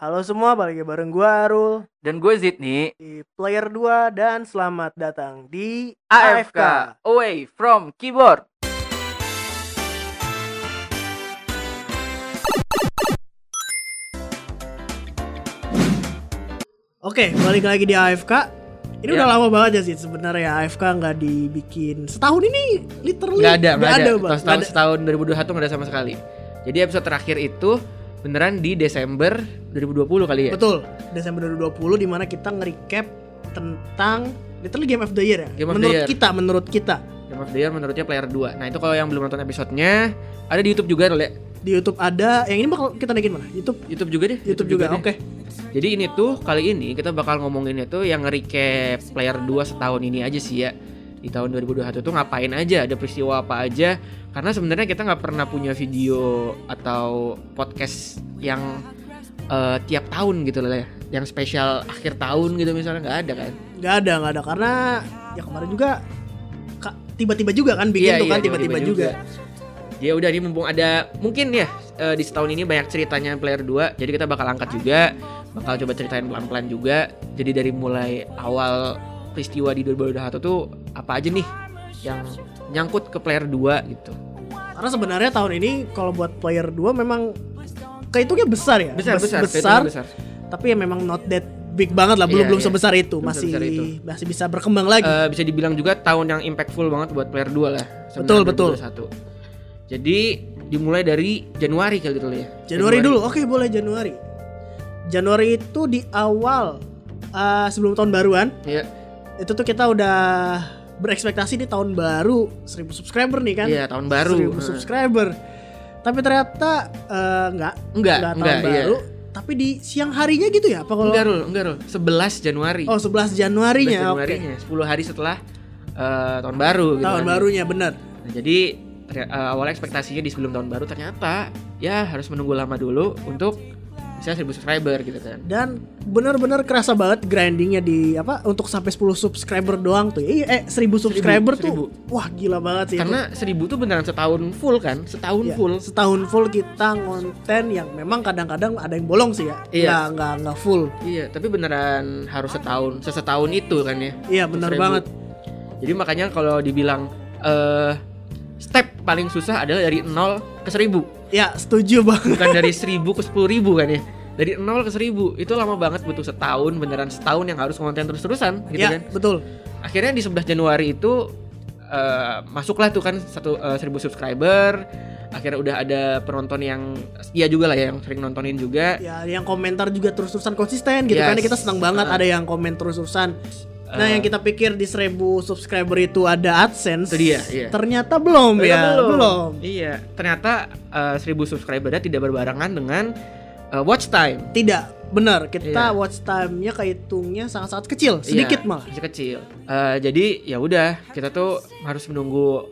Halo semua, balik lagi bareng gua Arul. Dan gue Zidni di Player 2 dan selamat datang di AFK Away from Keyboard. Oke, balik lagi di AFK. Ini Ya. udah lama banget ya sih sebenarnya AFK nggak dibikin setahun ini literally. Nggak ada, nggak ada, ada. setahun 2021 nggak ada sama sekali. Jadi episode terakhir itu beneran di Desember 2020 kali ya Betul, Desember 2020 di mana kita nge-recap tentang literally Game of the Year ya. Game of the menurut Year. kita, menurut kita. Game of the Year menurutnya Player 2 Nah itu kalau yang belum nonton episodenya Ada di Youtube juga Rul, ya Di YouTube ada, yang ini bakal kita naikin mana? YouTube Youtube juga deh YouTube juga, deh. oke. Jadi ini tuh kali ini kita bakal ngomongin itu yang nge-recap Player 2 setahun ini aja sih ya Di tahun 2021 tuh ngapain aja, ada peristiwa apa aja Karena sebenarnya kita nggak pernah punya video atau podcast yang eh, tiap tahun gitu loh ya Yang spesial akhir tahun gitu misalnya nggak ada kan? Nggak ada, nggak ada. Karena ya kemarin juga tiba-tiba juga kan bikin Iya, tuh iya, kan tiba-tiba juga. Ya udah ini mumpung ada mungkin ya eh, di setahun ini banyak ceritanya player 2 jadi kita bakal angkat juga. Bakal coba ceritain pelan-pelan juga. Jadi dari mulai awal peristiwa di 2021 tuh apa aja nih yang nyangkut ke player 2 gitu. Karena sebenarnya tahun ini kalau buat player 2 memang kehitungnya besar ya. Besar Bes- besar besar, besar. tapi ya memang not that big banget lah, belum Iya, belum iya. sebesar itu, Belum masih sebesar itu. masih bisa berkembang lagi. Eh, bisa dibilang juga tahun yang impactful banget buat player 2 lah. Betul, betul. 2021. Jadi dimulai dari Januari kali dulu ya. Januari, dulu. Oke, boleh Januari. Januari itu di awal eh, sebelum tahun baruan, Iya. itu tuh kita udah berekspektasi di tahun baru 1000 subscriber nih kan. Iya, tahun baru. 1000 Heeh. subscriber. Tapi ternyata eh, enggak, Enggak, enggak tahun enggak, iya. baru. Tapi di siang harinya gitu ya? Apa kalau Enggak, Rul, enggak, Rul. 11 Januari. Oh, 11 Januarinya. 11 Oke. Januarinya, 10 hari setelah eh, tahun baru gitu Tahun kan. barunya benar. Nah, jadi eh, awalnya ekspektasinya di sebelum tahun baru ternyata ya harus menunggu lama dulu untuk bisa 1000 subscriber gitu kan. Dan benar-benar kerasa banget grindingnya di apa untuk sampai 10 subscriber doang tuh. Eh, eh 1000 subscriber tuh. seribu. Wah, gila banget sih. itu. Karena 1000 tuh beneran setahun full kan? Setahun Ya, full. setahun full kita konten yang memang kadang-kadang ada yang bolong sih ya. Iya. Nggak, nggak, nggak full. Iya, tapi beneran harus setahun, sesetahun itu kan ya. Iya, benar 1000. banget. Jadi makanya kalau dibilang eh step paling susah adalah dari 0 ke 1000. Ya, setuju banget. bukan dari 1000 ke 10.000 kan ya dari 0 ke 1000 itu lama banget butuh setahun beneran setahun yang harus konten terus-terusan gitu ya, kan betul. akhirnya di 11 Januari itu eh, masuklah tuh kan satu eh, 1000 subscriber akhirnya udah ada penonton yang setia juga lah ya yang sering nontonin juga Ya, yang komentar juga terus-terusan konsisten gitu Yes. kan. Kita senang banget Uh-uh. ada yang komen terus-terusan. Nah, Eh. yang kita pikir di 1000 subscriber itu ada AdSense. Itu dia, iya. Ternyata belum ya, Ternyata belum. iya ternyata eh, 1000 subscribernya tidak berbarengan dengan eh, watch time Tidak, benar. Kita Iya. watch time-nya kehitungnya sangat-sangat kecil, sedikit Iya, malah. kecil. Eh, jadi ya udah kita tuh harus menunggu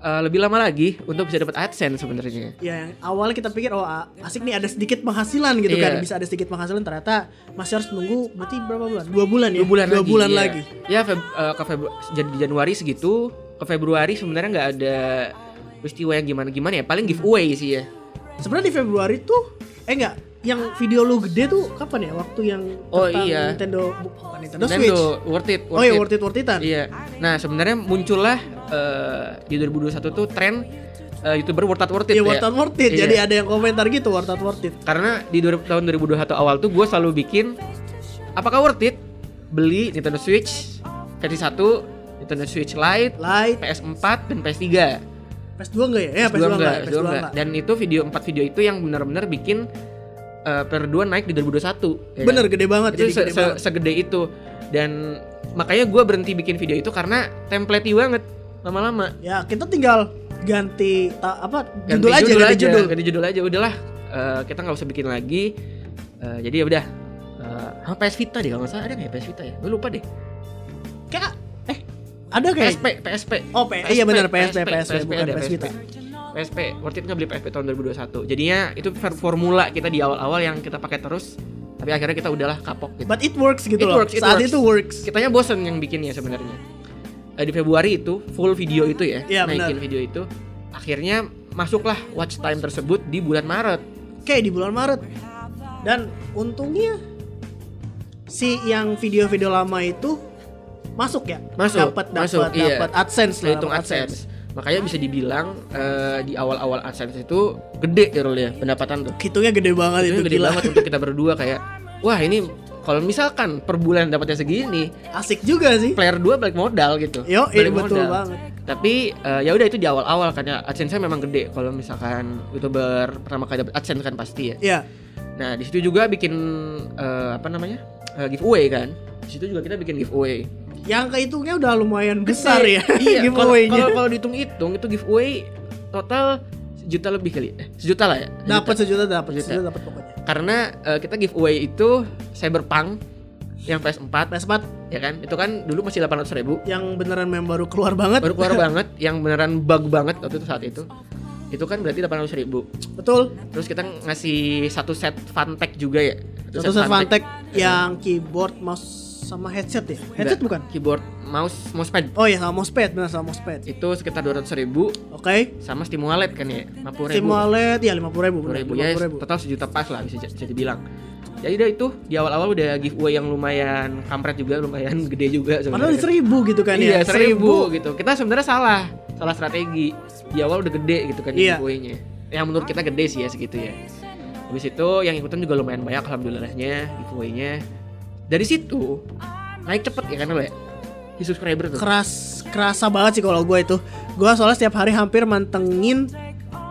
eh, lebih lama lagi untuk bisa dapat AdSense sebenarnya. Ya, yang awalnya kita pikir oh asik nih ada sedikit penghasilan gitu Iya. kan, bisa ada sedikit penghasilan. Ternyata masih harus nunggu berarti berapa bulan? Dua bulan ya? Dua bulan Dua lagi. bulan iya. lagi. Ya Feb- eh, ke Febru- jadi di Januari segitu, ke Februari sebenarnya nggak ada peristiwa yang gimana-gimana ya, paling giveaway sih ya. Sebenarnya di Februari tuh eh enggak, yang video lu gede tuh kapan ya? Waktu yang Oh, tentang iya. Nintendo bukan Nintendo, Switch. Nintendo worth it, Oh worth iya, it. worth it worth itan. Iya. Nah, sebenarnya muncullah eh, di 2021 tuh tren eh, YouTuber worth it worth it Iya, ya. worth it worth it. Iya. Jadi ada yang komentar gitu worth it worth it. Karena di 2000 tahun 2021 awal tuh gue selalu bikin apakah worth it beli Nintendo Switch versi 1, Nintendo Switch Lite, Light, PS4 dan PS3. PS2 enggak ya? Ya, PS2 PS2 enggak, enggak, PS2 PS2 enggak. enggak. Dan itu video 4 video itu yang benar-benar bikin eh per 2 naik di 2021. ya Bener kan? gede banget Itu jadi se- gede se- banget. segede itu. Dan makanya gue berhenti bikin video itu karena template banget lama-lama. Ya, kita tinggal ganti ta- apa Ganti judul, aja, ganti aja, judul. ganti judul aja. Udahlah, eh, kita nggak usah bikin lagi. Eh, jadi ya udah. Eh, sama PS Vita deh kalau nggak salah ada nggak ya PS Vita ya? Gue lupa deh. Kayak eh ada kayak PSP, PSP. Oh, P- iya benar PSP, PSP, bukan ada, PS Vita. PSP, worth it nggak beli PSP tahun 2021. Jadinya itu for- formula kita di awal-awal yang kita pakai terus. Tapi akhirnya kita udahlah kapok gitu. But it works gitu It loh. works, it Saat works. itu works. Kitanya bosen yang bikinnya sebenarnya. Eh, di Februari itu full video itu ya, Iya, naikin benar. video itu. Akhirnya masuklah watch time tersebut di bulan Maret. Kayak di bulan Maret. Dan untungnya si yang video-video lama itu masuk ya, Masuk, dapat masuk, dapat iya. dapat AdSense lah, Hitung dapat AdSense. Makanya bisa dibilang eh, di awal-awal AdSense itu gede ya ya pendapatan tuh. Hitungnya gede banget Itu itu gede gila. banget untuk kita berdua kayak wah ini kalau misalkan per bulan dapatnya segini, Asik juga sih. player 2 balik modal gitu. Yo, iya Balik betul modal. banget. Tapi eh, ya udah itu di awal-awal ya AdSense memang gede kalau misalkan youtuber pertama kali dapat AdSense kan pasti ya. Iya. Nah, di situ juga bikin eh, apa namanya? eh, giveaway kan. Di situ juga kita bikin giveaway. Yang kehitungnya udah lumayan besar ya Iya, giveaway-nya. kalau kalau dihitung-hitung itu giveaway total sejuta lebih kali. Eh, sejuta lah ya. Sejuta. Dapat sejuta dapat Sejuta. sejuta dapat pokoknya. Karena eh, kita giveaway itu Cyberpunk yang PS4 PS4 ya kan. Itu kan dulu masih 800 ribu yang beneran memang baru keluar banget. baru keluar banget yang beneran bug banget waktu itu saat itu. Itu kan berarti 800 ribu Betul. Terus kita ngasih satu set fun juga ya. Satu set Fantech yang keyboard, mouse sama headset ya? Headset bukan? Keyboard, mouse, mousepad. Oh iya sama mousepad, benar sama mousepad. Itu sekitar 200 ribu Oke. sama Stimulet kan ya, 50 ribu. Stimulet ya 50 ribu, 50 benar. ribu ya 50 ribu. total sejuta pas lah bisa, bisa dibilang. Jadi udah itu di awal-awal udah giveaway yang lumayan kampret juga, lumayan gede juga Padahal sebenarnya. seribu gitu kan iya, ya? seribu gitu. Kita sebenarnya salah, salah strategi. Di awal udah gede gitu kan Iya. giveaway-nya. Yang menurut kita gede sih ya segitu ya. Habis itu yang ikutan juga lumayan banyak alhamdulillahnya giveaway-nya. Dari situ naik cepet ya kan lo ya? Di subscriber tuh. Keras, kerasa banget sih kalau gue itu. Gue soalnya setiap hari hampir mantengin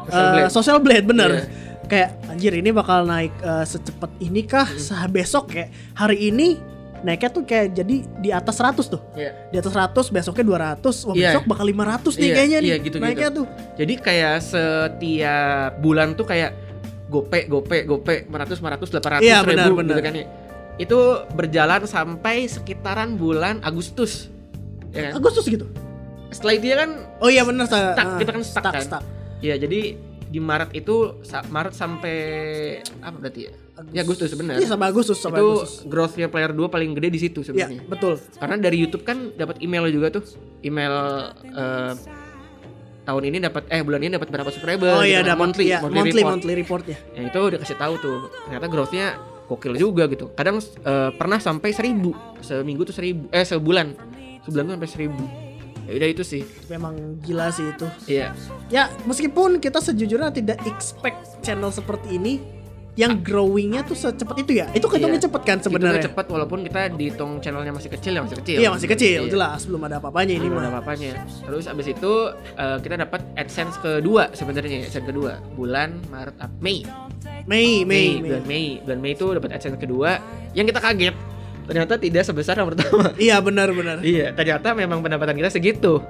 Social eh, Blade. Social Blade, bener. Iya. Kayak anjir ini bakal naik eh, secepat ini kah? Hmm. Sah besok kayak hari ini naiknya tuh kayak jadi di atas 100 tuh. Iya. Di atas 100, besoknya 200, wah Iya. besok bakal 500 nih Iya, kayaknya nih. iya, gitu-gitu. naiknya tuh. Jadi kayak setiap bulan tuh kayak gope gope gope 500 500 800 Iya, ribu benar, gitu benar. kan ya. Itu berjalan sampai sekitaran bulan Agustus. Ya kan? Agustus gitu. Setelah itu ya kan Oh iya bener sa- Stuck, ah, kita kan stuck kan? stuck. ya jadi di Maret itu Maret sampai apa berarti ya? Ya Agustus benar. Iya sampai Agustus sampai itu Agustus. growth-nya player 2 paling gede di situ sebenarnya. betul. Karena dari YouTube kan dapat email juga tuh. Email eh, tahun ini dapat eh bulan ini dapat berapa subscriber? Oh iya gitu dapat monthly, iya, monthly, monthly report. monthly reportnya. Yang itu udah kasih tahu tuh. Ternyata growth-nya gokil juga gitu. Kadang eh, pernah sampai seribu seminggu tuh seribu eh sebulan sebulan tuh sampai seribu. Ya udah itu sih. Memang gila sih itu. Iya. Ya meskipun kita sejujurnya tidak expect channel seperti ini yang growingnya tuh secepat itu ya. Itu hitungnya Iya. cepet kan Sebenarnya cepat walaupun kita dihitung channelnya masih kecil ya masih kecil. Iya masih kecil, Iya. jelas belum ada apa-apanya ini Belum ada apa-apanya. Terus abis itu eh, kita dapat AdSense kedua sebenarnya AdSense kedua bulan Maret Ap- Mei. Mei, Mei, bulan Mei. Bulan Mei itu dapat AdSense kedua yang kita kaget ternyata tidak sebesar yang pertama. Iya benar-benar. iya, ternyata memang pendapatan kita segitu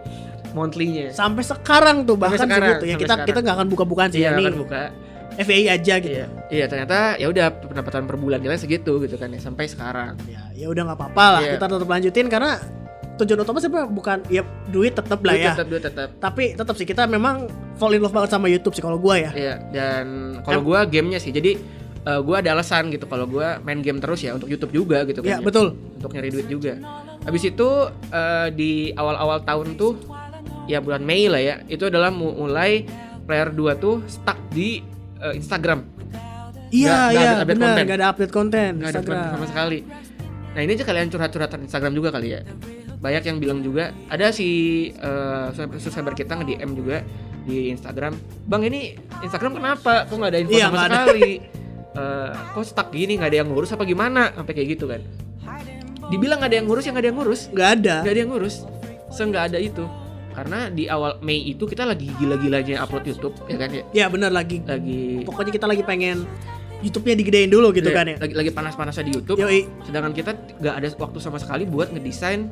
monthly-nya. Sampai sekarang tuh bahkan sekarang, segitu ya kita sekarang. kita nggak akan buka-bukaan sih Iya, ya, ini kan buka. FYI aja gitu. Iya, iya ternyata ya udah pendapatan per bulan kita segitu gitu kan ya sampai sekarang. Ya, ya udah nggak apa-apa lah Iya. kita tetap lanjutin karena tujuan utama sebenarnya bukan ya duit tetap lah Duit ya. Tetap, duit tetap. Tapi tetap sih kita memang fall in love banget sama YouTube sih kalau gua ya. Iya, dan kalau gua gamenya sih. Jadi eh, gua ada alasan gitu kalau gua main game terus ya untuk YouTube juga gitu Iya kan. ya. betul. Untuk nyari duit juga. Habis itu eh, di awal-awal tahun tuh ya bulan Mei lah ya. Itu adalah mu- mulai player 2 tuh stuck di eh, Instagram. Iya iya update benar nggak ada update konten nggak ada konten sama sekali. Nah ini aja kalian curhat-curhatan Instagram juga kali ya. Banyak yang bilang juga ada si eh, subscriber kita nge DM juga di Instagram. Bang ini Instagram kenapa? Kok nggak ada info Iya, sama ada. sekali? Eh, kok stuck gini nggak ada yang ngurus apa gimana? Sampai kayak gitu kan. Dibilang nggak ada yang ngurus ya nggak ada yang ngurus. Nggak ada. Nggak ada yang ngurus. Seenggak ada itu. Karena di awal Mei itu kita lagi gila-gilanya upload YouTube ya kan ya. Ya benar lagi. Lagi Pokoknya kita lagi pengen YouTube-nya digedein dulu gitu Iya, kan ya. Lagi lagi panas-panasnya di YouTube. Yoi. sedangkan kita nggak ada waktu sama sekali buat ngedesain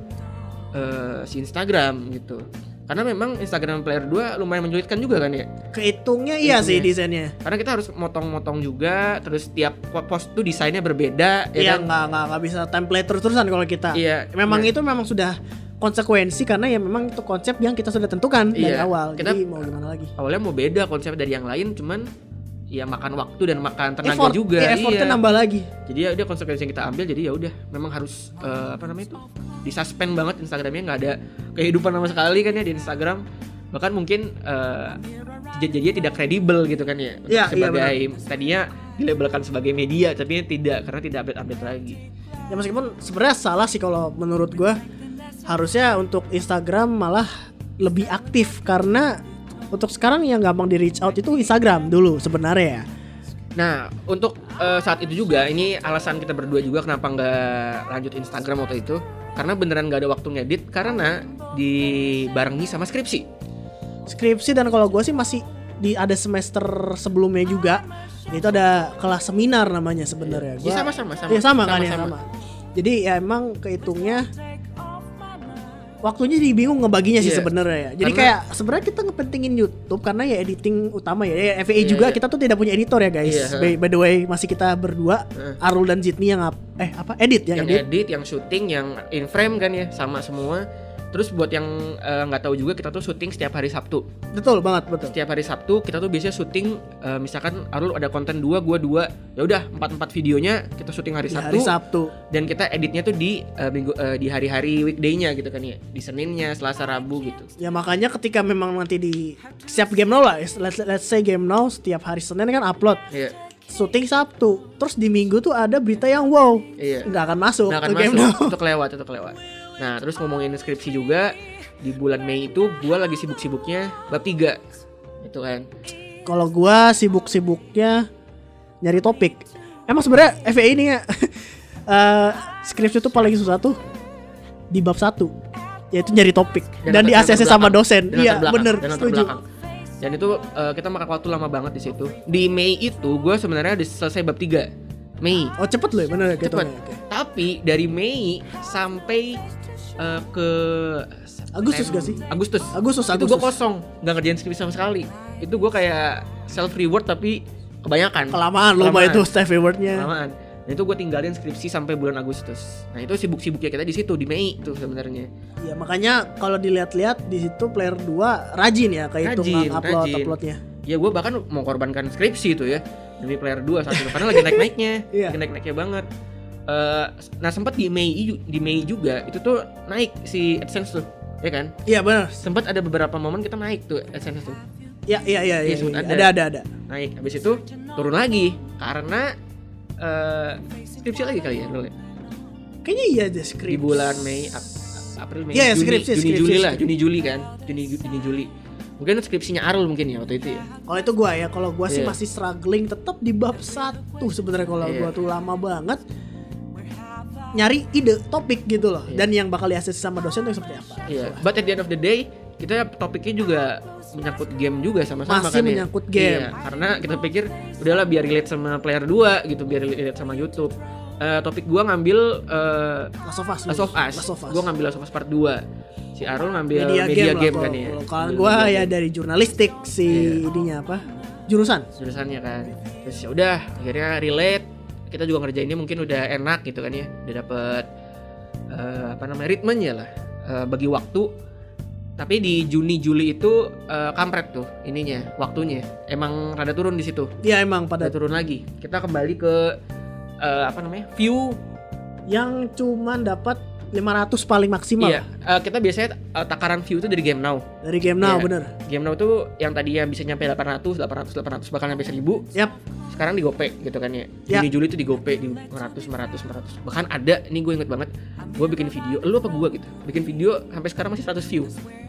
eh, si Instagram gitu karena memang Instagram Player 2 lumayan menyulitkan juga kan ya Kehitungnya iya sih desainnya. karena kita harus motong-motong juga terus tiap po- post tuh desainnya berbeda ya Iya kan nggak nggak nggak bisa template terus-terusan kalau kita. iya Memang nah, itu memang sudah konsekuensi karena ya memang itu konsep yang kita sudah tentukan dari Iya, awal. kita- Jadi mau gimana lagi? awalnya mau beda konsep dari yang lain cuman ya makan waktu dan makan tenaga Effort, juga ya, effortnya iya. nambah lagi. jadi ya udah konsekuensi yang kita ambil jadi ya udah memang harus eh, apa namanya itu disuspend banget Instagramnya nggak ada kehidupan sama sekali kan ya di Instagram bahkan mungkin eh, j- jadinya tidak kredibel gitu kan ya Iya, iya, sebagai tadinya dilabelkan sebagai media tapi tidak karena tidak update-update lagi. Ya meskipun sebenarnya salah sih kalau menurut gua harusnya untuk Instagram malah lebih aktif karena untuk sekarang yang gampang di reach out itu Instagram dulu sebenarnya ya. Nah, untuk eh, saat itu juga ini alasan kita berdua juga kenapa nggak lanjut Instagram waktu itu karena beneran nggak ada waktu ngedit karena dibarengi sama skripsi. Skripsi dan kalau gua sih masih di ada semester sebelumnya juga itu ada kelas seminar namanya sebenarnya. Iya Gua- sama-sama sama. Iya sama, kan ya sama. Jadi ya emang kehitungnya waktunya jadi bingung ngebaginya sih Iya. sebenarnya ya. Jadi Karena- kayak sebenarnya kita ngepentingin YouTube karena ya editing utama ya. Ya, FAA Iya, juga iya. kita tuh tidak punya editor ya guys. Iya, by, by the way masih kita berdua Heeh. Arul dan Zidni yang eh apa edit yang, yang edit. edit, yang syuting, yang in frame kan ya sama semua. Terus buat yang eh, nggak tahu juga kita tuh syuting setiap hari Sabtu. Betul banget betul. Setiap hari Sabtu kita tuh biasanya syuting eh, misalkan Arul ada konten dua, gua dua. Ya udah empat empat videonya kita syuting hari Di Sabtu. hari Sabtu. dan kita editnya tuh di eh, minggu eh, di hari-hari weekday-nya gitu kan ya. Di Seninnya, Selasa, Rabu gitu. Ya makanya ketika memang nanti di setiap game now lah, let's, let's say game now setiap hari Senin kan upload. Iya. Syuting Sabtu, terus di Minggu tuh ada berita yang wow, Iya. nggak akan masuk Nah, ke kan game masuk, now. itu kelewat, itu kelewat. Nah, terus ngomongin skripsi juga di bulan Mei itu gua lagi sibuk-sibuknya bab 3. Itu kan. Kalau gua sibuk-sibuknya nyari topik. Emang sebenarnya FA ini ya eh, skripsi itu paling susah tuh di bab satu yaitu nyari topik dan, di latar- ACC sama dosen. Dan Iya, bener, Dan setuju. belakang. Dan itu eh, kita makan waktu lama banget di situ. Di Mei itu gua sebenarnya udah selesai bab 3. Mei. Oh, cepet loh ya, bener gitu. Cepet. Oke. Tapi dari Mei sampai eh, ke Agustus gak sih? Agustus. Agustus, Itu gue kosong, nggak ngerjain skripsi sama sekali. Itu gue kayak self reward tapi kebanyakan. Kelamaan Kelamaan. itu Steve Rewardnya. Kelamaan. Dan itu gue tinggalin skripsi sampai bulan Agustus. Nah itu sibuk-sibuknya kita di situ di Mei tuh sebenarnya. Ya makanya kalau dilihat-lihat di situ player 2 rajin ya kehitung Rajin, upload rajin. uploadnya. Ya gue bahkan mau korbankan skripsi itu ya demi player 2 saat itu karena lagi naik-naiknya, Iya. lagi naik-naiknya banget. Eh, nah sempat di Mei di Mei juga itu tuh naik si AdSense tuh, ya kan? Iya benar. Sempat ada beberapa momen kita naik tuh AdSense tuh. Ya iya iya iya. Sempat iya. ada. Ada ada ada. naik habis itu turun lagi karena eh skripsi lagi kali ya dulu ya? Kayaknya iya di skripsi. bulan Mei Ap- April Mei iya, Juni skripsi, Juni skripsi, Juli lah skripsi. Juni Juli kan Juni Juni Juli mungkin skripsinya Arul mungkin ya waktu itu ya Kalau itu gua ya, kalau gua sih Iya. masih struggling tetap di bab satu sebenarnya kalau Iya. gua tuh lama banget nyari ide topik gitu loh Iya. dan yang bakal diakses sama dosen tuh seperti apa. Iya, but at the end of the day kita topiknya juga menyangkut game juga sama-sama Masih kan ya. menyangkut game. Iya, karena kita pikir udahlah biar relate sama player 2 gitu, biar relate sama YouTube. Eh, topik gua ngambil eh Last of Us. Last of Us. Last of Us. Gua ngambil Last of Us part 2. Si Arul ngambil media, media, game, game, lah kan ya. kalau gua ya game. dari jurnalistik si Iya. ininya apa? Jurusan. jurusannya kan. Terus ya udah akhirnya relate. Kita juga ngerjainnya mungkin udah enak gitu kan ya. Udah dapet eh, apa namanya ritmenya lah eh, bagi waktu. Tapi di Juni Juli itu eh, kampret tuh ininya waktunya. Emang rada turun di situ. Dia emang pada Rada turun lagi. Kita kembali ke eh, apa namanya? view yang cuman dapat 500 paling maksimal Iya, eh, kita biasanya eh, takaran view itu dari Game Now. dari game now Iya. bener. Game Now tuh yang tadinya bisa nyampe 800, 800, 800 bahkan sampai 1000 Yap. sekarang di GoPay gitu kan ya. Ya. Juni Juli itu di GoPay di 500 500 500. Bahkan ada ini gue inget banget. Gue bikin video, lu apa gue gitu. Bikin video sampai sekarang masih 100 view.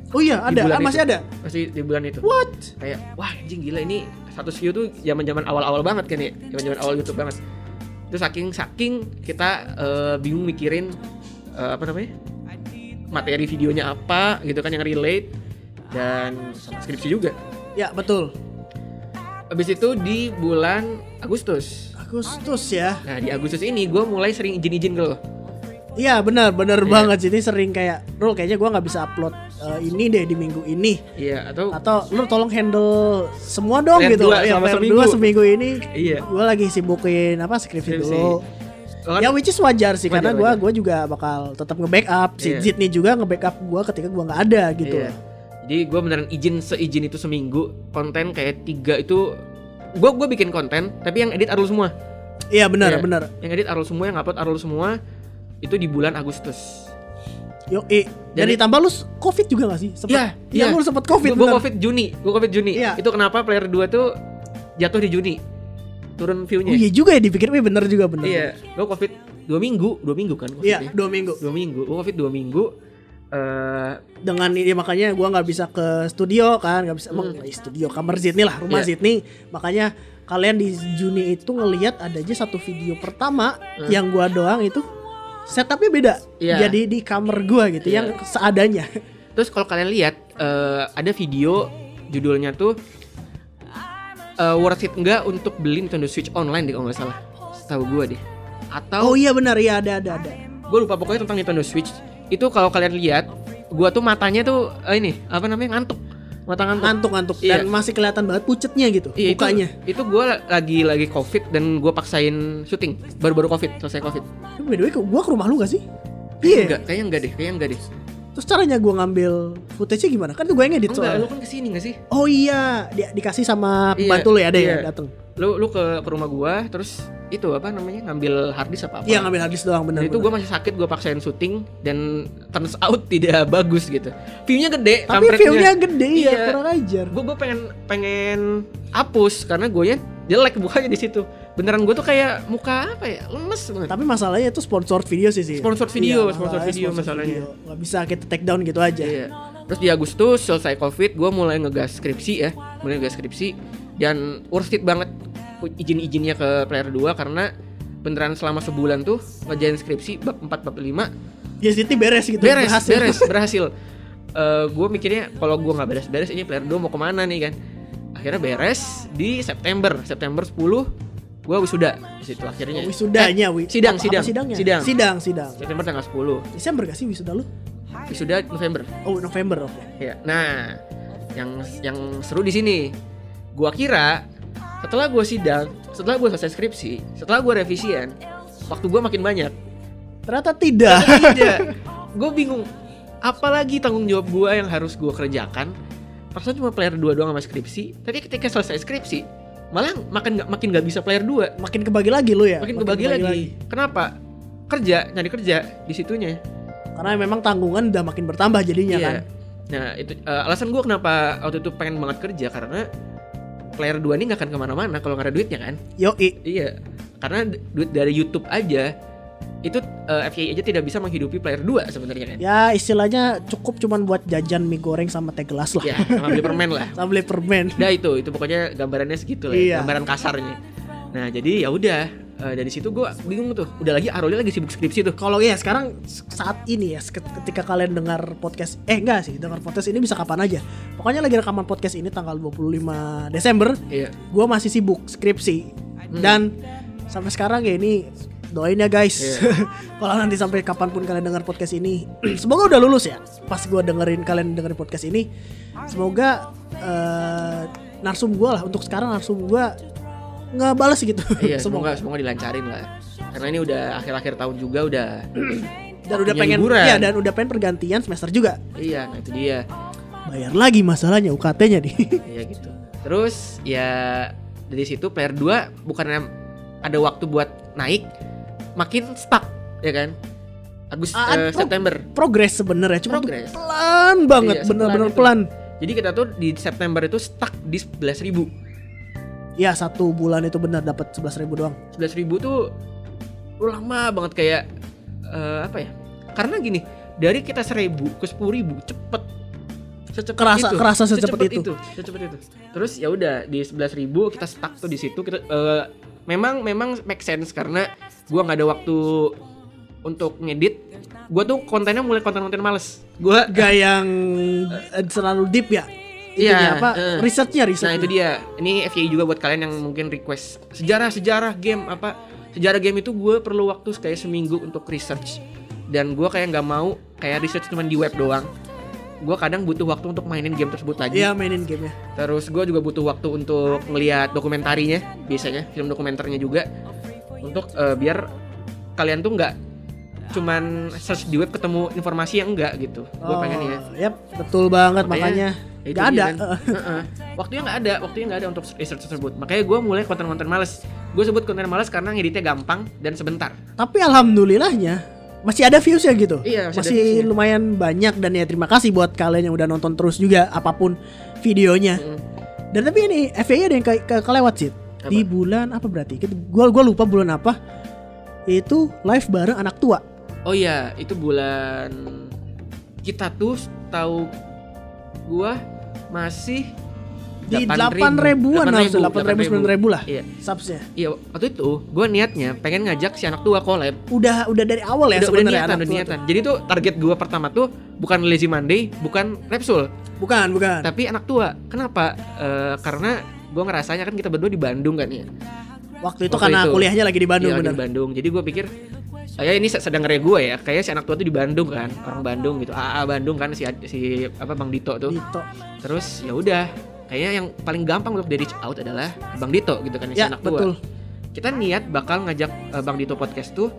Oh iya ada, ah, masih itu. ada. Masih di bulan itu. What? Kayak wah anjing gila ini 100 view tuh zaman-zaman awal-awal banget kan ya. Zaman-zaman awal YouTube banget. Itu saking saking kita eh, bingung mikirin eh, apa namanya? materi videonya apa gitu kan yang relate dan sama skripsi juga. Ya betul. Habis itu di bulan Agustus. Agustus ya. Nah di Agustus ini gue mulai sering izin-izin ke lo. Iya benar benar Iya. banget sih ini sering kayak Rul kayaknya gua nggak bisa upload eh, ini deh di minggu ini Iya atau atau lu tolong handle semua dong gitu dua ya seminggu. dua seminggu ini iya. gua lagi sibukin apa skripsi, Skripsi. dulu kan- ya which is wajar sih Wajar, karena wajar. gua juga bakal tetap nge-backup si Iya. Zidni juga nge-backup gua ketika gua nggak ada gitu Iya. Jadi gue beneran izin seizin itu seminggu konten kayak tiga itu gue gue bikin konten tapi yang edit Arul semua. iya benar Iya. benar Yang edit Arul semua, yang upload Arul semua itu di bulan Agustus. yo eh dan Jadi- ditambah lu covid juga gak sih Sempet- Iya, iya iya. lu sempet covid Gue covid Juni, gue covid Juni. Iya. Itu kenapa player 2 tuh jatuh di Juni. Turun Oh viewnya. iya juga ya dipikir, eh bener juga bener. Iya, gue covid dua minggu, dua minggu kan? Iya, dua minggu. dua minggu. Gue covid dua minggu. eh Dengan ini makanya gua nggak bisa ke studio kan, nggak bisa emang Hmm. eh, studio kamar Zidni lah, rumah Iya. Zidni. Makanya kalian di Juni itu ngelihat ada aja satu video pertama Hmm. yang gua doang itu setupnya beda. Iya. Jadi di kamar gua gitu, Iya. yang seadanya. terus kalau kalian lihat eh, ada video judulnya tuh eh, worth it enggak untuk beli Nintendo Switch online deh kalau nggak salah. Setahu gue deh. Atau Oh iya benar, iya ada ada ada. gue lupa pokoknya tentang Nintendo Switch. Itu kalau kalian lihat, gua tuh matanya tuh eh, ini apa namanya ngantuk. Mata ngantuk. Ngantuk-ngantuk Iya. dan masih kelihatan banget pucetnya gitu Iya, itu, mukanya. itu gue lagi lagi covid dan gue paksain syuting baru-baru covid selesai covid By the way, gua ke rumah lu gak sih? Iya. enggak kayaknya enggak deh kayaknya enggak deh Terus caranya gua ngambil footage-nya gimana? Kan itu gue yang edit enggak soalnya. lu kan ke sini nggak sih Oh iya, dia dikasih sama Iya, pembantu lu ya ada iya. ya datang. lu lu ke ke rumah gua terus itu apa namanya ngambil hard disk apa apa Iya ngambil harddisk doang bener. itu gue masih sakit gue paksain syuting dan turns out tidak bagus gitu viewnya gede Tapi view-nya gede ya, Iya. kurang ajar. gue gue pengen pengen hapus karena gue jelek mukanya di situ beneran gue tuh kayak muka apa ya lemes banget Tapi masalahnya itu sponsor video sih sih. Sponsored video, Iya, sponsored masalahnya video masalahnya. video. Nggak bisa kita take down gitu aja. Iya. Terus di Agustus selesai Covid, gue mulai ngegas skripsi ya, mulai ngegas skripsi dan worth it banget izin-izinnya ke player 2 karena beneran selama sebulan tuh ngerjain skripsi bab 4 bab 5 Ya Siti beres gitu. beres berhasil. beres berhasil. gue mikirnya kalau gue nggak beres-beres ini player 2 mau ke mana nih kan? Akhirnya beres di September, September 10 gue wisuda di situ akhirnya. Wisudanya, Eh, wi. sidang, apa- sidang, apa sidangnya? sidang. Sidang, sidang. September tanggal 10 Desember gak sih wisuda lu? wisuda November. Oh, November oke. Ya, nah, yang yang seru di sini, gua kira setelah gua sidang, setelah gua selesai skripsi, setelah gua revisian, waktu gua makin banyak. Ternyata tidak. Tidak, gue bingung. Apalagi tanggung jawab gua yang harus gua kerjakan? Perasaan cuma player 2 doang sama skripsi, tapi ketika selesai skripsi, malah makin nggak makin nggak bisa player 2 Makin kebagi lagi lu ya. makin kebagi lagi. Kenapa? Kerja, nyari kerja di situnya. Karena memang tanggungan udah makin bertambah jadinya kan. Nah itu eh, alasan gue kenapa waktu itu pengen banget kerja karena player 2 ini nggak akan ke mana-mana kalau nggak ada duitnya kan? Yoi. Iya, karena duit dari YouTube aja itu eh, FYI aja tidak bisa menghidupi player 2 sebenarnya kan? Ya istilahnya cukup cuman buat jajan mie goreng sama teh gelas lah. Ya, sama beli permen lah. Sama beli permen. Nah itu, itu pokoknya gambarannya segitu lah, ya, Iya. gambaran kasarnya. Nah jadi ya udah eh, dari situ gue bingung tuh, udah lagi Aroli lagi sibuk skripsi tuh. Kalau ya sekarang saat ini ya ket- ketika kalian dengar podcast eh enggak sih dengar podcast ini bisa kapan aja. Pokoknya lagi rekaman podcast ini tanggal 25 Desember, Iya. gua masih sibuk skripsi Hmm. dan sampai sekarang ya ini doain ya guys. Iya. Kalau nanti sampai kapan pun kalian dengar podcast ini, semoga udah lulus ya. Pas gua dengerin kalian dengerin podcast ini, semoga eh, narsum gua lah untuk sekarang narsum gua nggak balas gitu. Iya, semoga semoga dilancarin lah. Karena ini udah akhir-akhir tahun juga udah dan udah pengen liburan. ya dan udah pengen pergantian semester juga. Iya, nah itu dia. Bayar lagi masalahnya UKT-nya nih. Iya gitu. Terus ya dari situ player 2 bukannya ada waktu buat naik, makin stuck ya kan? Agustus Ah, eh, pro- September. Progres sebenarnya cuma tuh Progres. pelan banget, Iya, bener-bener sepelan pelan. Jadi kita tuh di September itu stuck di 11.000 ribu. Ya satu bulan itu benar dapat 11.000 ribu doang. 11.000 ribu tuh lama banget kayak eh, apa ya? Karena gini, dari kita 1000 ke 10.000 ribu cepet. Secepat Kerasa- itu. kerasa secepat itu. Secepat itu. Terus ya udah di 11.000 ribu kita stuck tuh di situ. Kita eh, memang memang make sense karena gua nggak ada waktu untuk ngedit. Gua tuh kontennya mulai konten-konten males. Gua Gak yang eh, selalu deep ya. Iya, apa? eh. Researchnya Nah research. itu dia. Ini FYI juga buat kalian yang mungkin request sejarah-sejarah game apa sejarah game itu gue perlu waktu kayak seminggu untuk research dan gue kayak nggak mau kayak research cuma di web doang. Gue kadang butuh waktu untuk mainin game tersebut lagi. Iya mainin gamenya. Terus gue juga butuh waktu untuk ngelihat dokumentarinya biasanya film dokumenternya juga untuk eh, biar kalian tuh nggak cuman search di web ketemu informasi yang enggak gitu. Gue pengen ya. Yap, betul banget Makanya, makanya. Ya Gak ada. kan. Heeh. Waktunya nggak ada, waktunya nggak ada untuk research tersebut. Makanya gue mulai konten-konten males. Gue sebut konten males karena ngeditnya gampang dan sebentar. Tapi alhamdulillahnya masih ada views ya gitu. Iya, masih ada masih views-nya. lumayan banyak dan ya terima kasih buat kalian yang udah nonton terus juga apa pun videonya. Mm. Dan tapi ini FYI ada yang ke, ke- kelewat sih. Apa? di bulan apa berarti? Kita- Gua gua lupa bulan apa. Itu live bareng anak tua. Oh iya, itu bulan kita tuh tahu gua masih Di 8 ribuan harusnya 8 ribu 9 ribu lah Iya. subsnya. Iya, waktu itu gua niatnya pengen ngajak si anak tua collab. Udah udah dari awal ya udah, udah sebenarnya niatan, anak udah tua niatan. Jadi tuh target gua pertama tuh bukan Lazy Monday, bukan Repsul, tuh. Bukan, bukan. tapi anak tua. Kenapa? Eh, karena gua ngerasanya kan kita berdua di Bandung kan ya. Waktu itu Waktu karena itu. kuliahnya lagi di Bandung Iya, bener. di Bandung. Jadi gue pikir kayak ini sedang ngere gue ya. Kayak si anak tua tuh di Bandung kan, orang Bandung gitu. AA Bandung kan si si apa Bang Dito tuh. Dito. Terus ya udah, kayaknya yang paling gampang untuk di reach out adalah Bang Dito gitu kan si Ya, anak tua. betul. Kita niat bakal ngajak eh, Bang Dito podcast tuh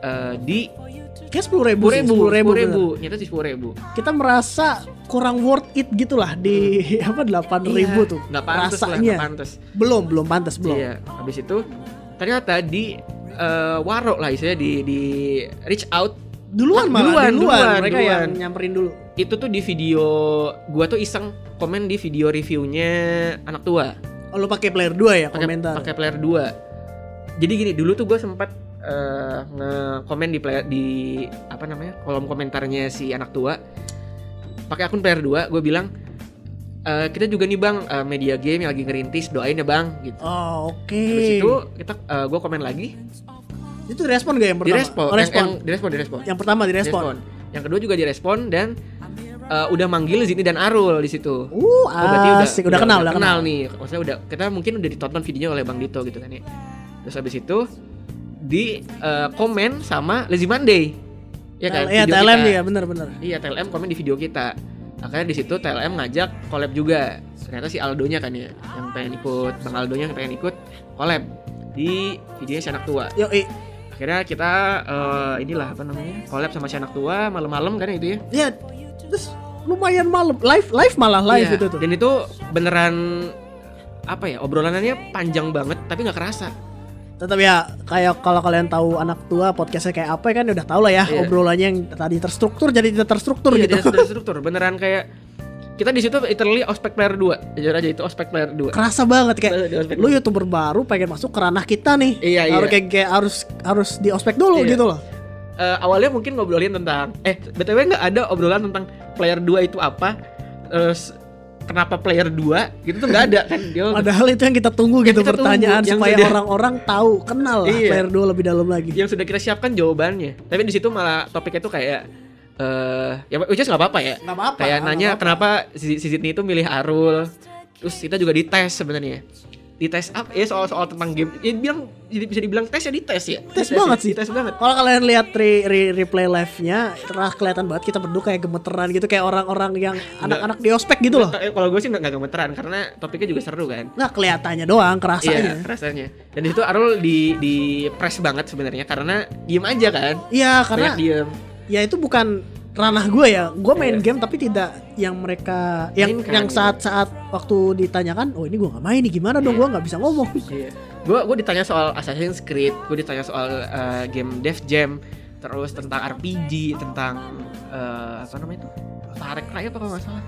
eh, di Kayak sepuluh ribu, sepuluh ribu, sepuluh ribu, ribu, nyata sih sepuluh ribu. Kita merasa kurang worth it gitulah di apa delapan ribu Iya, tuh. Nggak pantas lah, rasanya. nggak pantas. Belum, belum pantas belum. Iya, habis itu ternyata di eh, Waro lah istilahnya di di reach out Duluan Ah, malah, duluan, duluan, duluan, mereka duluan. yang nyamperin dulu. itu tuh di video gua tuh iseng komen di video reviewnya anak tua Oh, lu pakai player 2 ya pakai komentar. pakai player 2 jadi gini dulu tuh gua sempat eh, nge-komen di player di apa namanya kolom komentarnya si anak tua pakai akun player 2 gue bilang "Eh, kita juga nih bang eh, media game yang lagi ngerintis doain ya bang gitu Oh, oke. Terus itu kita eh, gue komen lagi Itu direspon gak yang pertama? direspon Oh, respon. Yang, yang, direspon direspon Yang pertama direspon. Direspon. yang kedua juga direspon dan eh, udah manggil Zini dan Arul di situ Uh, Oh, berarti asik. Udah, kenal, udah kenal. nih. Maksudnya udah kita mungkin udah ditonton videonya oleh Bang Dito gitu kan ya. Terus habis itu di eh, komen sama Lazy Monday. Ya kan? Iya, TLM kita. ya, bener-bener. Iya, TLM komen di video kita. Akhirnya di situ TLM ngajak collab juga. Ternyata si Aldonya kan ya yang pengen ikut, Bang Aldonya yang pengen ikut collab di videonya si anak tua. Yo. Akhirnya kita eh, inilah apa namanya? collab sama si anak tua malam-malam kan itu ya. Ya, terus lumayan malam. Live, live malah live Iya, itu tuh. Dan itu beneran apa ya obrolannya panjang banget tapi nggak kerasa. Tetap ya kayak kalau kalian tahu anak tua podcastnya kayak apa kan udah tau lah ya Iya. obrolannya yang tadi terstruktur jadi tidak terstruktur Iya, gitu. tidak- tidak struktur. Beneran kayak kita di situ literally ospek player 2. Jujur aja itu ospek player 2. Kerasa banget kayak lu youtuber baru pengen masuk ke ranah kita nih. Iya, harus iya. kayak, kayak harus harus di ospek dulu Iya. gitu loh. Eh, awalnya mungkin ngobrolin tentang eh btw nggak ada obrolan tentang player 2 itu apa terus kenapa player 2 gitu tuh nggak ada kan dia Padahal itu yang kita tunggu Yang gitu kita tunggu, pertanyaan yang supaya orang-orang tahu kenal lah Iya. player 2 lebih dalam lagi. yang sudah kita siapkan jawabannya tapi di situ malah topiknya tuh kayak eh ya which is nggak apa-apa ya Nggak apa-apa. kayak nggak nanya apa-apa. kenapa si, si Sydney itu milih Arul terus kita juga dites sebenarnya dites apa ya soal-soal tentang game ya bilang jadi bisa dibilang tes ya dites ya Tes banget ya, sih. dites banget Kalau kalian lihat re- re- replay live-nya, terah kelihatan banget kita berdua kayak gemeteran gitu kayak orang-orang yang anak-anak di ospek gitu loh. Kalau gue sih nggak gemeteran karena topiknya juga seru kan Nggak kelihatannya doang, kerasanya. Iya, rasanya. Dan di situ Arul di di press banget sebenarnya karena diem aja kan. Iya, karena diem. ya itu bukan ranah gue ya. Gue main game tapi tidak yang mereka yang Mainkan, yang gitu. saat-saat waktu ditanyakan, "Oh, ini gue nggak main nih, gimana dong? Gue nggak bisa ngomong." Iya. Gue gue ditanya soal Assassin's Creed, gue ditanya soal eh, game Def Jam, terus tentang RPG, tentang eh, apa namanya itu? Far Cry apa nggak salah.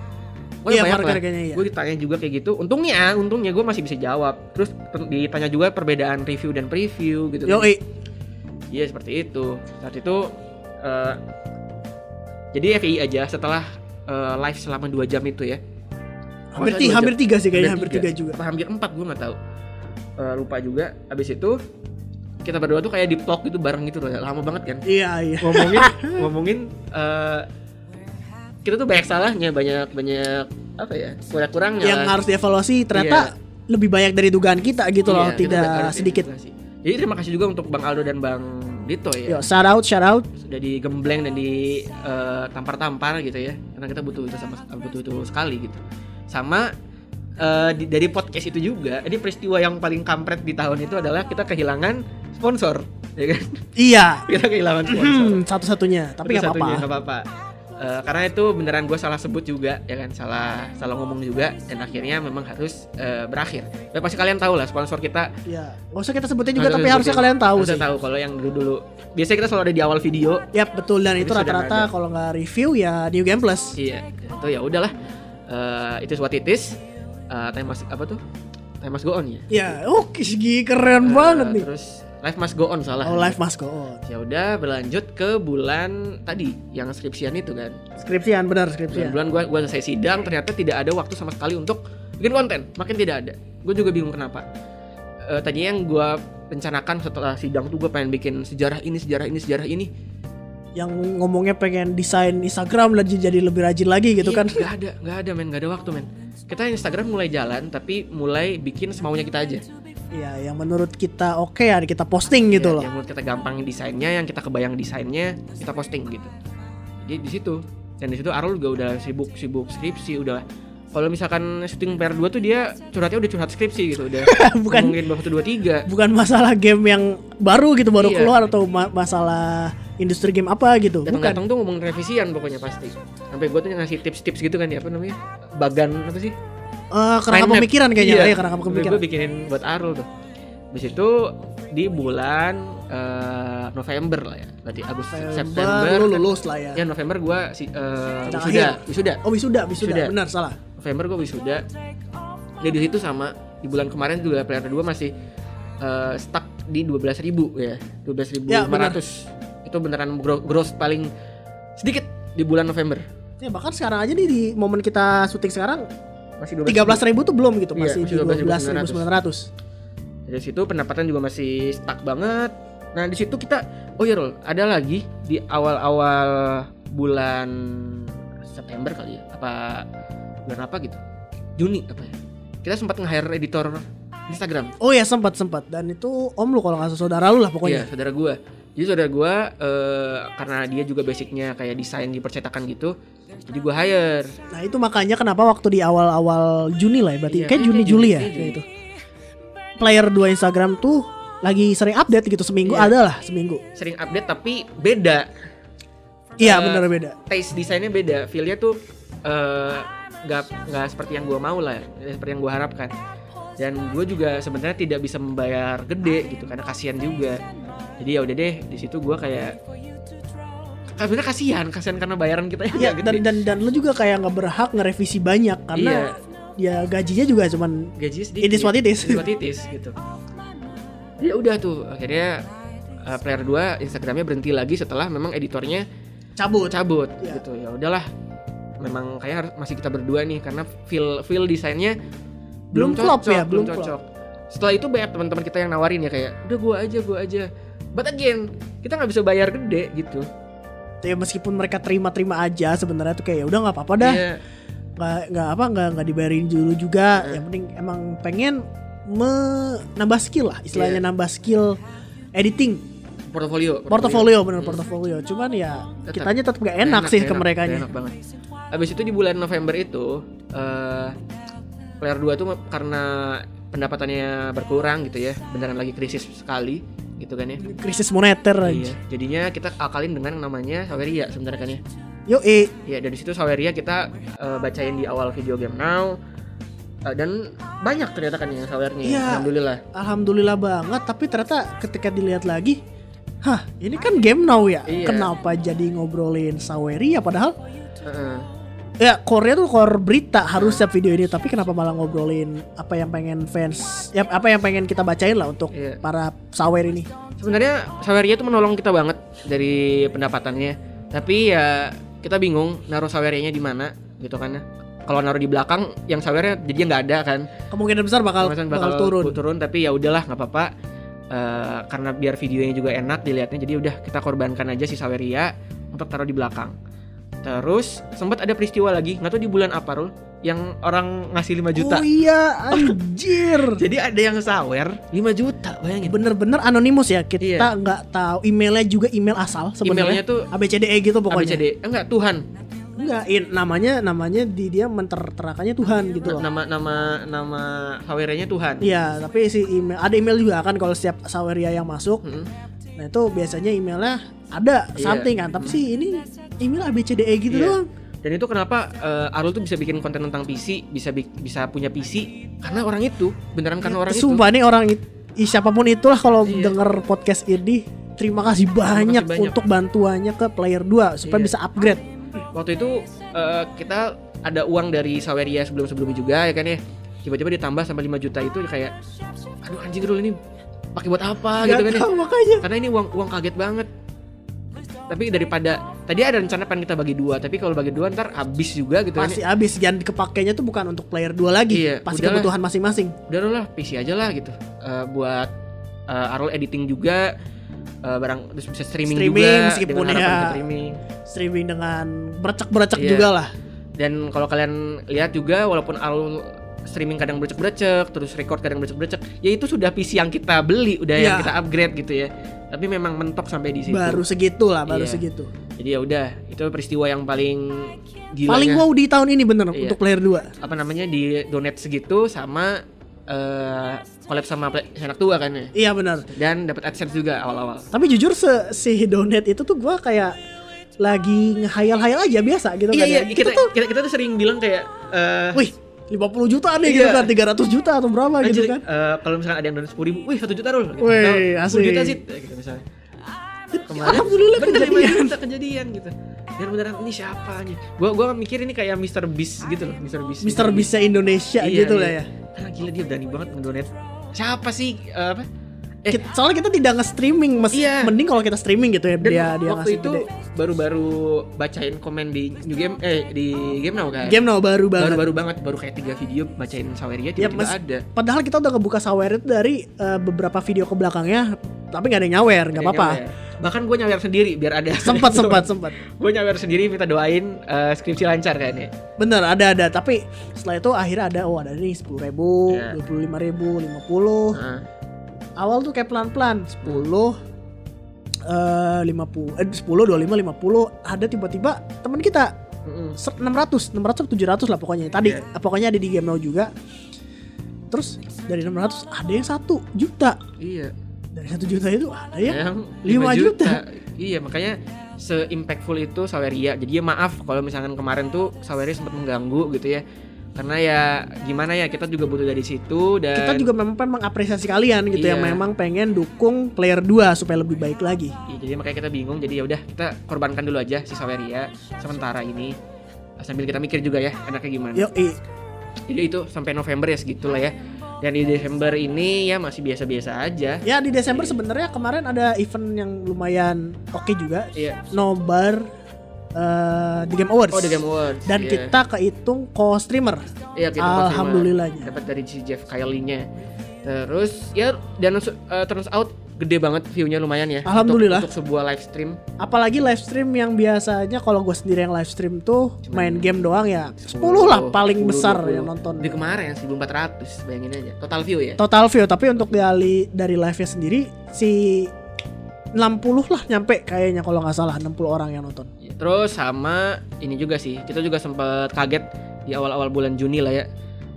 Gua Iya, banyak lah. Iya. Gue ditanya juga kayak gitu. Untungnya, untungnya gue masih bisa jawab. Terus ditanya juga perbedaan review dan preview gitu. Yo, eh, Iya seperti itu. Saat itu eh, jadi FI aja setelah eh, live selama 2 jam itu ya. hampir tiga, hampir tiga sih kayaknya, hampir tiga juga. Apa hampir 4 gue nggak tahu. Eh, lupa juga. Abis itu kita berdua tuh kayak di talk gitu bareng gitu loh. Lama banget kan. Iya, iya. Ngomongin ngomongin eh, kita tuh banyak salahnya, banyak banyak apa ya? Kurang-kurangnya. Yang lah. harus dievaluasi ternyata lebih banyak dari dugaan kita gitu loh, Iya, kita tidak sedikit. evaluasi. Jadi terima kasih juga untuk Bang Aldo dan Bang Dito ya. Yo, shout out, shout out. sudah digembleng dan di eh, tampar-tampar gitu ya karena kita butuh itu sama butuh itu sekali gitu sama eh, di- dari podcast itu juga ini peristiwa yang paling kampret di tahun itu adalah kita kehilangan sponsor ya kan Iya. kita kehilangan sponsor Hmm, satu-satunya, tapi nggak apa-apa. apa-apa Eh, karena itu beneran gue salah sebut juga ya kan salah salah ngomong juga dan akhirnya memang harus eh, berakhir ya, pasti kalian tahu lah sponsor kita Iya, nggak usah kita sebutin juga, tapi usah harusnya sebutin. kalian tahu Harusnya sih. tahu kalau yang dulu dulu biasanya kita selalu ada di awal video Yap, betul dan itu rata-rata kalau nggak review ya New Game Plus. Iya, itu ya udahlah. Eh, itu what it is. Eh, time apa tuh? Life Must Go On ya. Ya, oke segi keren Eh, banget nih. Terus Life Must Go On salah. Oh, life must go on. Ya udah berlanjut ke bulan tadi yang skripsian itu kan. Skripsian benar Bulan skripsian. bulan gua gua selesai sidang ternyata tidak ada waktu sama sekali untuk bikin konten. Makin tidak ada. Gue juga bingung kenapa. Eh tadinya yang gua rencanakan setelah sidang tuh gue pengen bikin sejarah ini, sejarah ini, sejarah ini. Yang ngomongnya pengen desain Instagram dan jadi lebih rajin lagi gitu Iya, kan. Gak ada, gak ada men, gak ada waktu men. Kita Instagram mulai jalan tapi mulai bikin semaunya kita aja. Iya, yang menurut kita oke ya kita posting gitu Ya, loh. Yang menurut kita gampang desainnya, yang kita kebayang desainnya, kita posting gitu. Jadi di situ. Dan di situ Arul juga udah sibuk-sibuk skripsi, udah kalau misalkan syuting PR2 tuh dia curhatnya udah curhat skripsi gitu, udah Bukan- bab 1 2 3. Bukan masalah game yang baru gitu baru Iya. keluar atau ma- masalah industri game apa gitu. Bukan. Datang-datang tuh ngomong revisian pokoknya pasti. Sampai gue tuh ngasih tips-tips gitu kan ya apa namanya? Bagan apa sih? Eh, kerangka Mind map. pemikiran kayaknya Iya. ya, kerangka pemikiran. Gue bikinin buat Arul tuh. Habis itu di bulan eh, November lah ya. Berarti Agustus November September. lu lulus lah ya. Ya November gua si eh, Sidang wisuda, akhir. wisuda. Oh wisuda, wisuda, Wisuda. benar salah. November gua wisuda. Ya di situ sama di bulan kemarin juga player 2 masih eh, stuck di 12.000 ya. 12.500. Ya, benar. Itu beneran gro- growth paling sedikit di bulan November. Ya bahkan sekarang aja nih di momen kita syuting sekarang Masih 12.000. 13 ribu tuh belum gitu Iya, masih masih di 12.900. 12.900 Dari situ pendapatan juga masih stuck banget. Nah di situ kita, oh ya Rul, ada lagi di awal-awal bulan September kali ya, apa bulan apa gitu, Juni apa ya? Kita sempat nge-hire editor Instagram. Oh ya sempat sempat dan itu om lu kalau nggak salah saudara lu lah Iya, pokoknya. saudara gua. Jadi saudara gua eh, karena dia juga basicnya kayak desain di percetakan gitu, jadi gua hire. Nah itu makanya kenapa waktu di awal-awal Juni lah ya berarti Iya, kayak kayak Juni Juni, Juli ya kayak kayak Juni. itu. Player 2 Instagram tuh lagi sering update gitu seminggu Iya. ada lah seminggu. Sering update tapi beda. Iya Eh, bener beda. taste desainnya beda feelnya tuh eh, nggak nggak seperti yang gua mau lah nggak seperti yang gua harapkan dan gue juga sebenarnya tidak bisa membayar gede gitu karena kasihan juga jadi ya udah deh di situ gua kayak sebenarnya kasihan kasihan karena bayaran kita yang Iya nggak dan gede dan dan lu juga kayak nggak berhak ngerevisi banyak karena ya gajinya juga cuman gaji sedikit It is what it is. It is what it is, gitu ya udah tuh akhirnya eh, player 2 Instagramnya berhenti lagi setelah memang editornya cabut. cabut Iya. gitu ya udahlah memang kayak harus masih kita berdua nih karena feel feel desainnya Belum klop ya, belum cocok. Setelah itu banyak teman-teman kita yang nawarin ya kayak udah gua aja gua aja. But again kita nggak bisa bayar gede gitu. Ya meskipun mereka terima-terima aja sebenarnya tuh kayak ya udah nggak apa-apa dah. Iya, nggak nggak apa nggak nggak dibayarin dulu juga. Eh. yang penting emang pengen menambah skill lah istilahnya Iya. nambah skill editing. Portofolio portofolio. Bener Hmm. portofolio. Cuman ya Tetap. kitanya tetap gak enak, sih nggak ke enak, mereka enak banget. Abis itu di bulan November itu eh player 2 tuh karena pendapatannya berkurang gitu ya beneran lagi krisis sekali gitu kan ya krisis moneter Iya, aja jadinya kita akalin dengan namanya Saweria sebenarnya kan ya. yo eh Ya dari situ Saweria kita eh, bacain di awal video game now Eh, dan banyak ternyata kan yang Sawernya. Iya. Alhamdulillah. alhamdulillah banget tapi ternyata ketika dilihat lagi hah ini kan game now ya Iya. kenapa jadi ngobrolin Saweria padahal Heeh. Ya core tuh core berita harus setiap video ini tapi kenapa malah ngobrolin apa yang pengen fans ya apa yang pengen kita bacain lah untuk Iya. para sawer ini Sebenarnya Saweria tuh menolong kita banget dari pendapatannya. Tapi ya kita bingung naruh Sawerianya di mana gitu kan ya. Kalau naruh di belakang yang Saweria jadinya nggak ada kan. kemungkinan besar bakal Kemasan bakal, turun turun tapi ya udahlah nggak apa-apa Eh, karena biar videonya juga enak dilihatnya jadi udah kita korbankan aja si Saweria untuk taruh di belakang terus sempat ada peristiwa lagi nggak tahu di bulan apa Rul yang orang ngasih 5 juta Oh iya anjir. jadi ada yang sawer 5 juta bayangin Bener-bener anonimus ya. Kita Iya. nggak tahu emailnya juga email asal sebenarnya. emailnya tuh ABCDE gitu pokoknya. ABCD eh, enggak Tuhan Enggak, in- namanya namanya di dia menterterakannya Tuhan gitu loh. nama nama nama Sawernya Tuhan Iya, tapi si email ada email juga kan kalau setiap saweria yang masuk. Mm. Nah, itu biasanya emailnya ada Iya. something kan. Tapi sih ini email ABCDE gitu Iya. doang. Dan itu kenapa eh, Arul tuh bisa bikin konten tentang PC, bisa bi- bisa punya PC karena orang itu, beneran karena orang itu. Iya, Sumpah nih orang it- ih, siapa pun itulah kalau Iya. denger podcast ini terima kasih banyak, banyak. untuk bantuannya ke player 2 supaya Iya. bisa upgrade. Waktu itu eh, kita ada uang dari Saweria sebelum-sebelumnya juga ya kan ya. tiba-tiba ditambah sampai 5 juta itu kayak aduh anjing dulu ini pakai buat apa Nggak gitu kan ya. tahu, makanya. karena ini uang uang kaget banget tapi daripada tadi ada rencana pengen kita bagi dua tapi kalau bagi dua ntar habis juga gitu kan Pasti habis yang kepakainya tuh bukan untuk player 2 lagi. Iya, Pasti udahlah. kebutuhan masing-masing. udah lah PC aja lah gitu Eh, buat uh, Arul editing juga eh, barang terus bisa streaming, Streaming, juga meskipun dengan ya- streaming Streaming dengan berecek-berecek Iya. juga lah. dan kalau kalian lihat juga walaupun Arul streaming kadang berecek-berecek terus record kadang berecek-berecek ya itu sudah PC yang kita beli udah yang Iya. kita upgrade gitu ya tapi memang mentok sampai di situ Baru segitu lah, baru Iya. segitu. jadi ya udah itu peristiwa yang paling gila Paling wow di tahun ini bener Iya. untuk player 2. apa namanya di donate segitu sama eh collab sama anak tua kan ya Iya benar. dan dapat AdSense juga awal-awal Tapi jujur se si donate itu tuh gua kayak lagi ngehayal-hayal aja biasa gitu iya kan iya ya. kita, kita kita tuh sering bilang kayak eh Wih, 50 juta nih Iya. gitu kan, 300 juta atau berapa gitu anjir, kan. eh, kalau misalkan ada yang donat sepuluh ribu, wih satu juta dulu. Gitu. Wih, Atau 10 juta sih, gitu misalnya. Alhamdulillah bener, kejadian. bener, kejadian gitu. Dan beneran ini siapa nih? Gua gua mikir ini kayak Mr. Beast gitu loh, Mr. Beast. Mister bisa Indonesia Iya, gitu iya. lah ya. Karena gila dia berani banget ngedonate. Siapa sih eh, apa? Eh. Kita- soalnya kita tidak nge-streaming, Iya. mending kalau kita streaming gitu ya Dan dia dia waktu itu baru-baru bacain komen di New Game eh di Game Now kan. Game now baru banget. baru-baru banget, baru kayak tiga video bacain Saweria Ya, tiba-tiba mas- ada. Padahal kita udah ngebuka sawer itu dari eh, beberapa video ke belakangnya, tapi nggak ada yang nyawer, nggak apa-apa. Bahkan gue nyawer sendiri biar ada. Sempat sempat sempat. gue nyawer sendiri minta doain eh, skripsi lancar kan ya. Bener ada ada, tapi setelah itu akhirnya ada oh ada nih sepuluh ribu, Iya. dua puluh lima ribu, lima puluh. Nah, Awal tuh kayak pelan-pelan, sepuluh, eh lima puluh, eh sepuluh, dua lima, lima puluh. Ada tiba-tiba teman kita ratus, enam ratus, tujuh ratus lah pokoknya. Tadi Iya. pokoknya ada di game now juga. Terus dari 600 ada yang satu juta. iya. Dari satu juta itu ada yang Yang lima 5 juta. Iya makanya se-impactful itu Saweria. Jadi ya maaf kalau misalkan kemarin tuh Saweria sempat mengganggu gitu ya. Karena ya gimana ya kita juga butuh dari situ dan kita juga memang mengapresiasi kalian gitu Iya. yang memang pengen dukung player 2 supaya lebih baik lagi. Iya, jadi makanya kita bingung. Jadi ya udah kita korbankan dulu aja si Saweria sementara ini sambil kita mikir juga ya enaknya gimana. Yo, Jadi itu sampai November ya segitulah ya. Dan di Desember ini ya masih biasa-biasa aja. ya di Desember sebenarnya kemarin ada event yang lumayan oke juga, Iya. nobar eh di Game Awards. Oh, The Game Awards. Dan Iya. kita kehitung co-streamer. Iya, kita confirm. Alhamdulillahnya. dapat dari si Jeff Kylie-nya. Terus ya dan uh, turns out gede banget view-nya lumayan ya. untuk- Alhamdulillah. Untuk, sebuah live stream. Apalagi live stream yang biasanya kalau gue sendiri yang live stream tuh Cuman main game doang ya 10 lah paling 10, besar 20. yang nonton. Di kemarin 1400 bayangin aja. Total view ya. Total view tapi untuk dari dari live-nya sendiri si 60 lah nyampe kayaknya kalau nggak salah 60 orang yang nonton. Terus sama ini juga sih. Kita juga sempat kaget di awal-awal bulan Juni lah ya.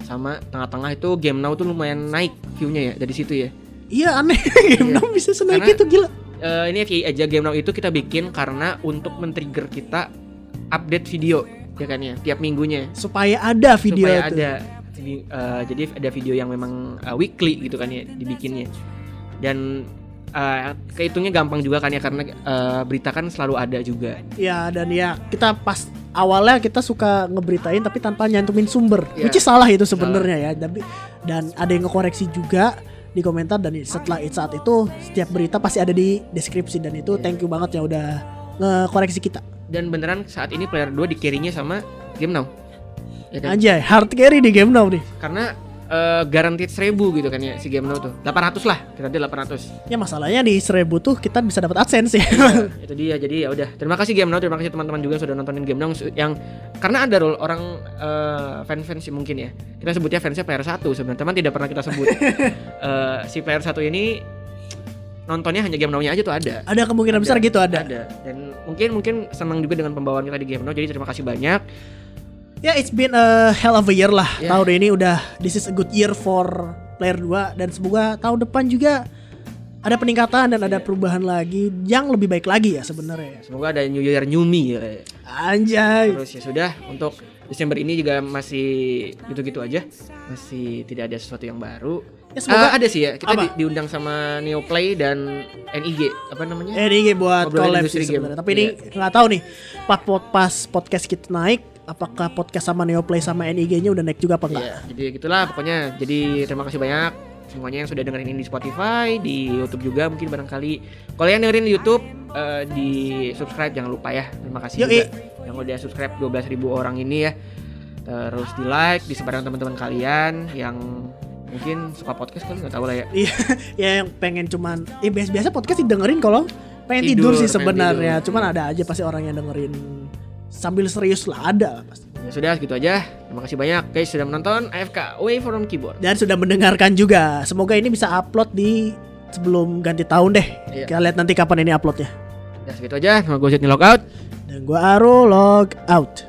Sama tengah-tengah itu Game Now tuh lumayan naik view-nya ya dari situ ya. Iya aneh game Iya. now bisa senaik Karena- itu gila. Eh, ini FYI aja Game Now itu kita bikin karena untuk men-trigger kita update video ya kan ya tiap minggunya Supaya ada video supaya itu. ada eh, jadi ada video yang memang eh, weekly gitu kan ya dibikinnya dan eh, kehitungnya gampang juga kan ya karena eh, berita kan selalu ada juga Ya dan ya kita pas awalnya kita suka ngeberitain tapi tanpa nyantumin sumber. Iya. Which is salah itu sebenarnya ya. Tapi dan ada yang ngekoreksi juga di komentar dan setelah it- saat itu setiap berita pasti ada di deskripsi dan itu Iya. thank you banget ya udah ngekoreksi kita. dan beneran saat ini player 2 di carry-nya sama Game Now ya kan? Anjay, hard carry di game now nih. karena eh, guaranteed 1000 gitu kan ya si Game Now tuh 800 lah kita dia 800 Ya masalahnya di 1000 tuh kita bisa dapat AdSense ya. itu dia jadi ya udah. Terima kasih Game Now terima kasih teman-teman juga yang sudah nontonin Game Now yang karena ada role orang eh, fan-fans sih mungkin ya. Kita sebutnya fansnya player 1 sebenarnya teman tidak pernah kita sebut. Eh, si player 1 ini nontonnya hanya Game Now-nya aja tuh ada. Ada kemungkinan besar gitu ada. dan mungkin mungkin senang juga dengan pembawaan kita di Game Now jadi terima kasih banyak Ya it's been a hell of a year lah. Ya. Tahun ini udah this is a good year for player 2 dan semoga tahun depan juga ada peningkatan dan ada perubahan lagi yang lebih baik lagi ya sebenarnya. semoga ada New Year New Me ya. Anjay. terus ya sudah untuk Desember ini juga masih gitu-gitu aja masih tidak ada sesuatu yang baru Ya, semoga- Eh, ada sih ya kita Apa? di- diundang sama Neoplay dan NIG apa namanya ini buat collab sih sebenarnya. Tapi ini nggak tahu nih pas, pas podcast kita naik apakah podcast sama Neoplay sama NIG-nya udah naik juga apa enggak. Iya, jadi gitulah pokoknya. Jadi terima kasih banyak semuanya yang sudah dengerin ini di Spotify, di YouTube juga mungkin barangkali. Kalau yang dengerin di YouTube eh, di subscribe jangan lupa ya. Terima kasih Yoi. juga yang udah subscribe 12.000 orang ini ya. Terus di like, disebarkan teman-teman kalian yang mungkin suka podcast kali nggak tahu lah ya. Iya, ya yang pengen cuman ya biasa-biasa podcast didengerin kalau pengen tidur, Tidur, sih sebenarnya. Cuman ada aja pasti orang yang dengerin sambil serius lah ada lah pasti. Ya sudah segitu aja. Terima kasih banyak guys sudah menonton AFK Away from Keyboard. Dan sudah mendengarkan juga. Semoga ini bisa upload di sebelum ganti tahun deh. Iya. Kita lihat nanti kapan ini uploadnya. Ya segitu aja. Nama gue Zidni Lockout. Dan gua Aro log out.